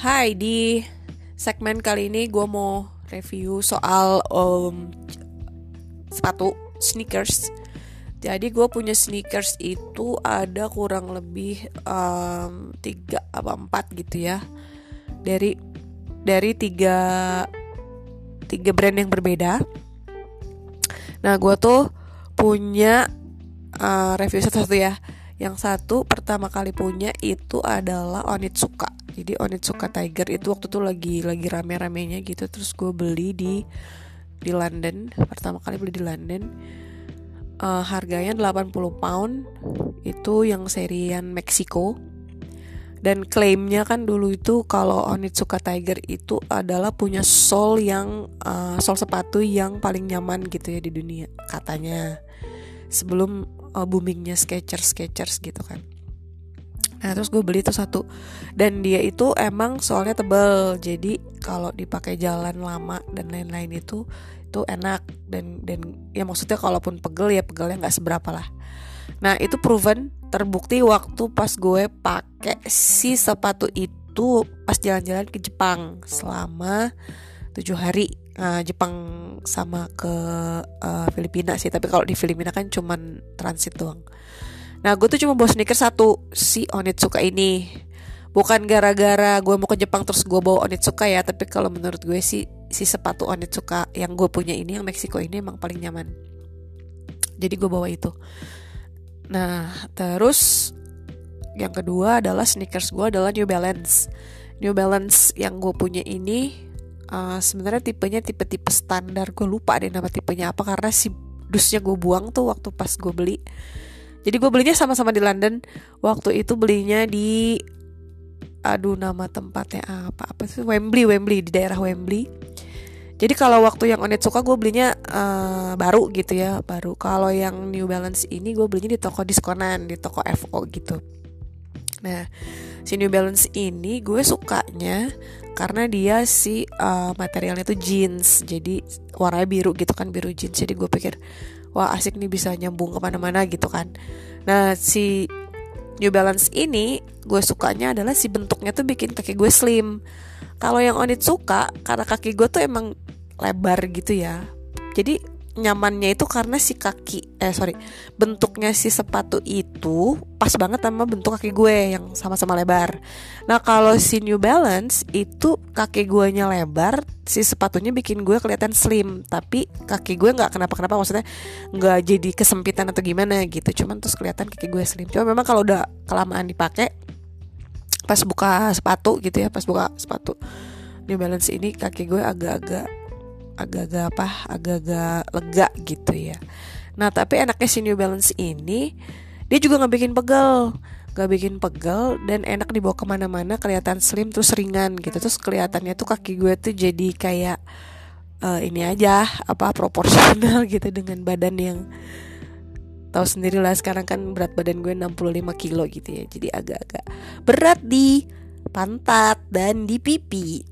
Hai, di segmen kali ini gue mau review soal um, sepatu sneakers. Jadi gue punya sneakers itu ada kurang lebih um, tiga apa empat gitu ya dari dari tiga tiga brand yang berbeda. Nah gue tuh punya uh, review satu-satu ya. Yang satu pertama kali punya itu adalah Onitsuka jadi Onitsuka Tiger itu waktu itu lagi lagi rame-ramenya gitu. Terus gue beli di di London. Pertama kali beli di London. Uh, harganya 80 pound. Itu yang serian Meksiko. Dan klaimnya kan dulu itu kalau Onitsuka Tiger itu adalah punya sol yang uh, sol sepatu yang paling nyaman gitu ya di dunia katanya. Sebelum uh, boomingnya Skechers Skechers gitu kan Nah terus gue beli itu satu Dan dia itu emang soalnya tebel Jadi kalau dipakai jalan lama dan lain-lain itu itu enak dan dan ya maksudnya kalaupun pegel ya pegelnya nggak seberapa lah. Nah itu proven terbukti waktu pas gue pakai si sepatu itu pas jalan-jalan ke Jepang selama tujuh hari. Nah, Jepang sama ke uh, Filipina sih tapi kalau di Filipina kan cuman transit doang. Nah gue tuh cuma bawa sneakers satu. Si Onitsuka ini. Bukan gara-gara gue mau ke Jepang terus gue bawa Onitsuka ya Tapi kalau menurut gue sih si sepatu Onitsuka yang gue punya ini yang Meksiko ini emang paling nyaman. Jadi gue bawa itu. Nah terus yang kedua adalah sneakers gue adalah New Balance. New Balance yang gue punya ini uh, sebenarnya tipenya tipe-tipe standar. Gue lupa deh nama tipenya apa karena si dusnya gue buang tuh waktu pas gue beli jadi gue belinya sama-sama di London. Waktu itu belinya di aduh nama tempatnya apa apa sih Wembley Wembley di daerah Wembley. Jadi kalau waktu yang Onitsuka gue belinya uh, baru gitu ya baru. Kalau yang New Balance ini gue belinya di toko diskonan di toko FO gitu. Nah si New Balance ini gue sukanya karena dia si uh, materialnya tuh jeans jadi warnanya biru gitu kan biru jeans jadi gue pikir wah asik nih bisa nyambung ke mana-mana gitu kan. Nah si New Balance ini gue sukanya adalah si bentuknya tuh bikin kaki gue slim. Kalau yang Onitsuka karena kaki gue tuh emang lebar gitu ya. Jadi nyamannya itu karena si kaki eh sorry bentuknya si sepatu itu pas banget sama bentuk kaki gue yang sama-sama lebar. Nah kalau si New Balance itu kaki gue nya lebar si sepatunya bikin gue kelihatan slim. Tapi kaki gue nggak kenapa-kenapa maksudnya nggak jadi kesempitan atau gimana gitu. Cuman terus kelihatan kaki gue slim. Cuma memang kalau udah kelamaan dipakai pas buka sepatu gitu ya pas buka sepatu New Balance ini kaki gue agak-agak agak-agak apa agak-agak lega gitu ya. Nah tapi enaknya si New Balance ini dia juga nggak bikin pegel gak bikin pegel dan enak dibawa ke mana-mana kelihatan slim terus ringan gitu. Terus kelihatannya tuh kaki gue tuh jadi kayak uh, ini aja apa proporsional gitu dengan badan yang tahu sendiri lah sekarang kan berat badan gue 65 kilo gitu ya. Jadi agak-agak berat di pantat dan di pipi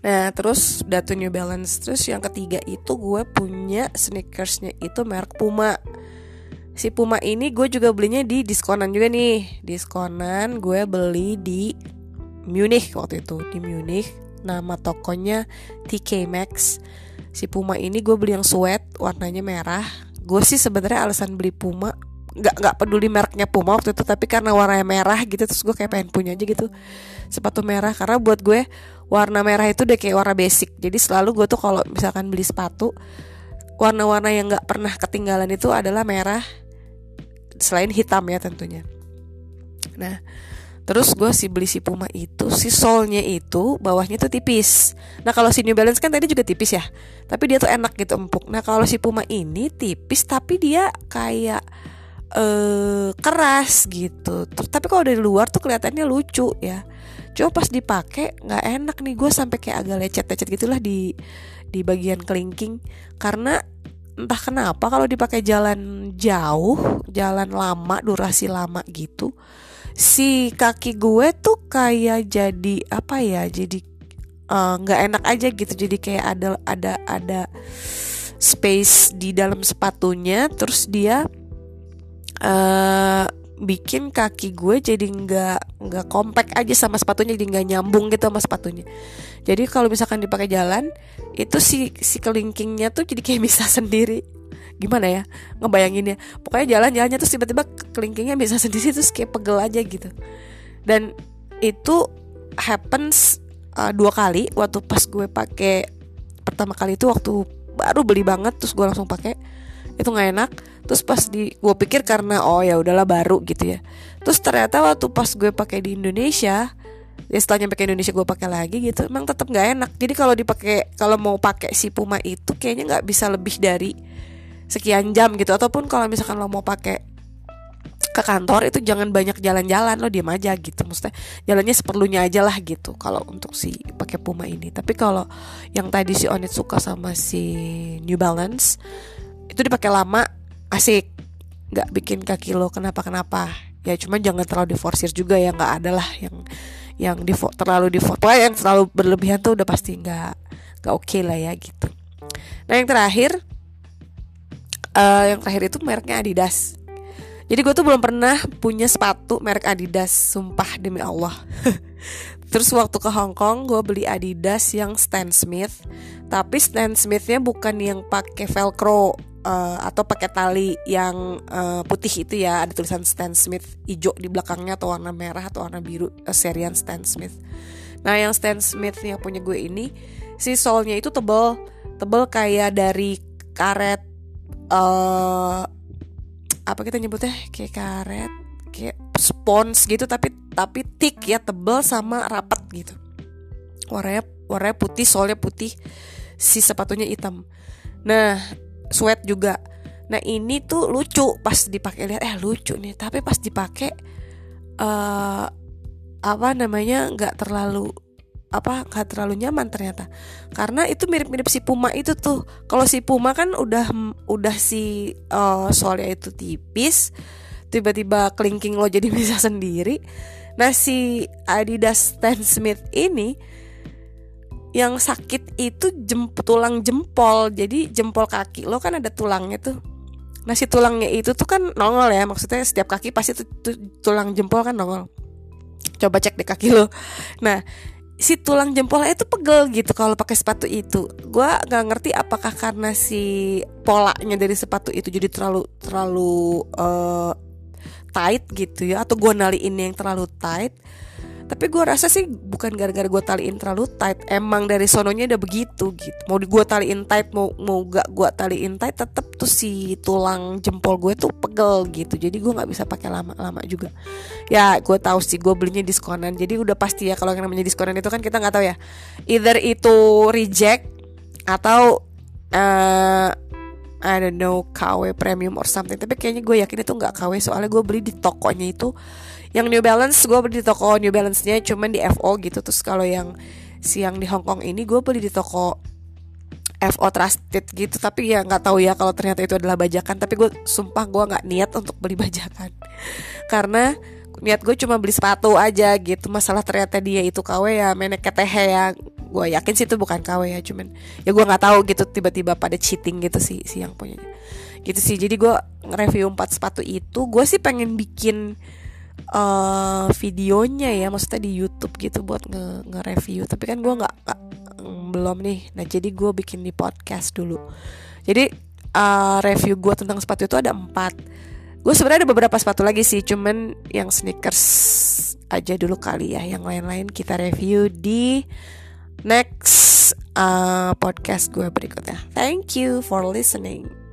Nah terus Datu New Balance. Terus yang ketiga itu gue punya sneakersnya itu merek Puma. Si Puma ini gue juga belinya di diskonan juga nih. Diskonan gue beli di Munich waktu itu. Di Munich Nama tokonya TK Maxx. Si Puma ini gue beli yang sweat warnanya merah. Gue sih sebenarnya alasan beli Puma nggak nggak peduli mereknya Puma waktu itu tapi karena warnanya merah gitu terus gue kayak pengen punya aja gitu sepatu merah karena buat gue warna merah itu udah kayak warna basic jadi selalu gue tuh kalau misalkan beli sepatu warna-warna yang nggak pernah ketinggalan itu adalah merah selain hitam ya tentunya nah Terus gue si beli si Puma itu si solnya itu bawahnya tuh tipis. Nah kalau si New Balance kan tadi juga tipis ya, tapi dia tuh enak gitu empuk. Nah kalau si Puma ini tipis tapi dia kayak uh, keras gitu. Tapi kalau dari luar tuh kelihatannya lucu ya. Cuma pas dipakai nggak enak nih gue sampai kayak agak lecet-lecet gitulah di di bagian kelingking karena entah kenapa kalau dipakai jalan jauh, jalan lama, durasi lama gitu, si kaki gue tuh kayak jadi apa ya? Jadi eh, nggak uh, enak aja gitu. Jadi kayak ada ada ada space di dalam sepatunya, terus dia uh, bikin kaki gue jadi nggak nggak kompak aja sama sepatunya jadi nggak nyambung gitu sama sepatunya. Jadi kalau misalkan dipakai jalan itu si si kelingkingnya tuh jadi kayak bisa sendiri. Gimana ya? Ngebayanginnya. Pokoknya jalan-jalannya tuh tiba-tiba kelingkingnya bisa sendiri terus kayak pegel aja gitu. Dan itu happens uh, dua kali waktu pas gue pakai pertama kali itu waktu baru beli banget terus gue langsung pakai itu nggak enak. Terus pas di gue pikir karena oh ya udahlah baru gitu ya. Terus ternyata waktu pas gue pakai di Indonesia ya setelahnya pakai Indonesia gue pakai lagi gitu emang tetap nggak enak. Jadi kalau dipakai kalau mau pakai si Puma itu kayaknya nggak bisa lebih dari sekian jam gitu. Ataupun kalau misalkan lo mau pakai ke kantor itu jangan banyak jalan-jalan lo diam aja gitu. Maksudnya jalannya seperlunya aja lah gitu kalau untuk si pakai Puma ini. Tapi kalau yang tadi si Onit suka sama si New Balance itu dipakai lama asik. Nggak bikin kaki lo kenapa kenapa ya cuman jangan terlalu diforsir juga ya nggak ada lah yang yang di terlalu di yang terlalu berlebihan tuh udah pasti nggak nggak oke okay lah ya gitu. Nah yang terakhir uh, yang terakhir itu mereknya Adidas. Jadi gue tuh belum pernah punya sepatu merek Adidas sumpah demi Allah. Terus waktu ke Hong Kong gue beli Adidas yang Stan Smith. Tapi Stan Smithnya bukan yang pakai velcro uh, Atau pakai tali yang uh, putih itu ya Ada tulisan Stan Smith hijau di belakangnya atau warna merah atau warna biru uh, Serian Stan Smith. Nah yang Stan Smith yang punya gue ini Si solnya itu tebel Tebel kayak dari karet uh, apa kita nyebutnya? Kayak karet kayak spons gitu tapi tapi thick ya tebel sama rapat gitu. Warnanya warnanya putih soalnya putih si sepatunya hitam. Nah sweat juga. Nah ini tuh lucu pas dipakai lihat eh lucu nih. Tapi pas dipakai uh, apa namanya nggak terlalu apa gak terlalu nyaman ternyata. Karena itu mirip-mirip si Puma itu tuh. Kalau si Puma kan udah udah si uh, soalnya itu tipis tiba-tiba kelingking lo jadi bisa sendiri. Nah si Adidas Stan Smith ini yang sakit itu jem, tulang jempol. Jadi jempol kaki lo kan ada tulangnya tuh. Nah si tulangnya itu tuh kan nongol ya. Maksudnya setiap kaki pasti tuh, tuh tulang jempol kan nongol. Coba cek di kaki lo. Nah si tulang jempolnya itu pegel gitu kalau pakai sepatu itu. Gue nggak ngerti apakah karena si polanya dari sepatu itu jadi terlalu terlalu uh, tight gitu ya atau gue naliin yang terlalu tight tapi gue rasa sih bukan gara-gara gue taliin terlalu tight emang dari sononya udah begitu gitu. Mau gue taliin tight mau mau gak gue taliin tight tetep tuh si tulang jempol gue tuh pegel gitu. Jadi gue nggak bisa pakai lama-lama juga. Ya gue tahu sih gue belinya diskonan. Jadi udah pasti ya kalau yang namanya diskonan itu kan kita nggak tahu ya. Either itu reject atau uh, I don't know KW premium or something. Tapi kayaknya gue yakin itu nggak KW soalnya gue beli di tokonya itu yang New Balance gue beli di toko New Balance nya cuman di FO gitu. Terus kalau yang siang di Hong Kong ini gue beli di toko FO trusted gitu. Tapi ya nggak tahu ya kalau ternyata itu adalah bajakan. Tapi gue sumpah gue nggak niat untuk beli bajakan. Karena niat gue cuma beli sepatu aja gitu. Masalah ternyata dia itu KW ya menek keteh ya. Gue yakin sih itu bukan KW ya cuman ya gue nggak tahu gitu tiba-tiba pada cheating gitu sih si yang punya gitu sih jadi gue nge-review 4 sepatu itu. Gue sih pengen bikin uh, videonya ya maksudnya di YouTube gitu buat nge, nge review tapi kan gue nggak belum nih. Nah jadi gue bikin di podcast dulu. Jadi uh, review gue tentang sepatu itu ada empat. Gue sebenarnya ada beberapa sepatu lagi sih cuman yang sneakers aja dulu kali ya. Yang lain-lain kita review di next uh, podcast gue berikutnya. Thank you for listening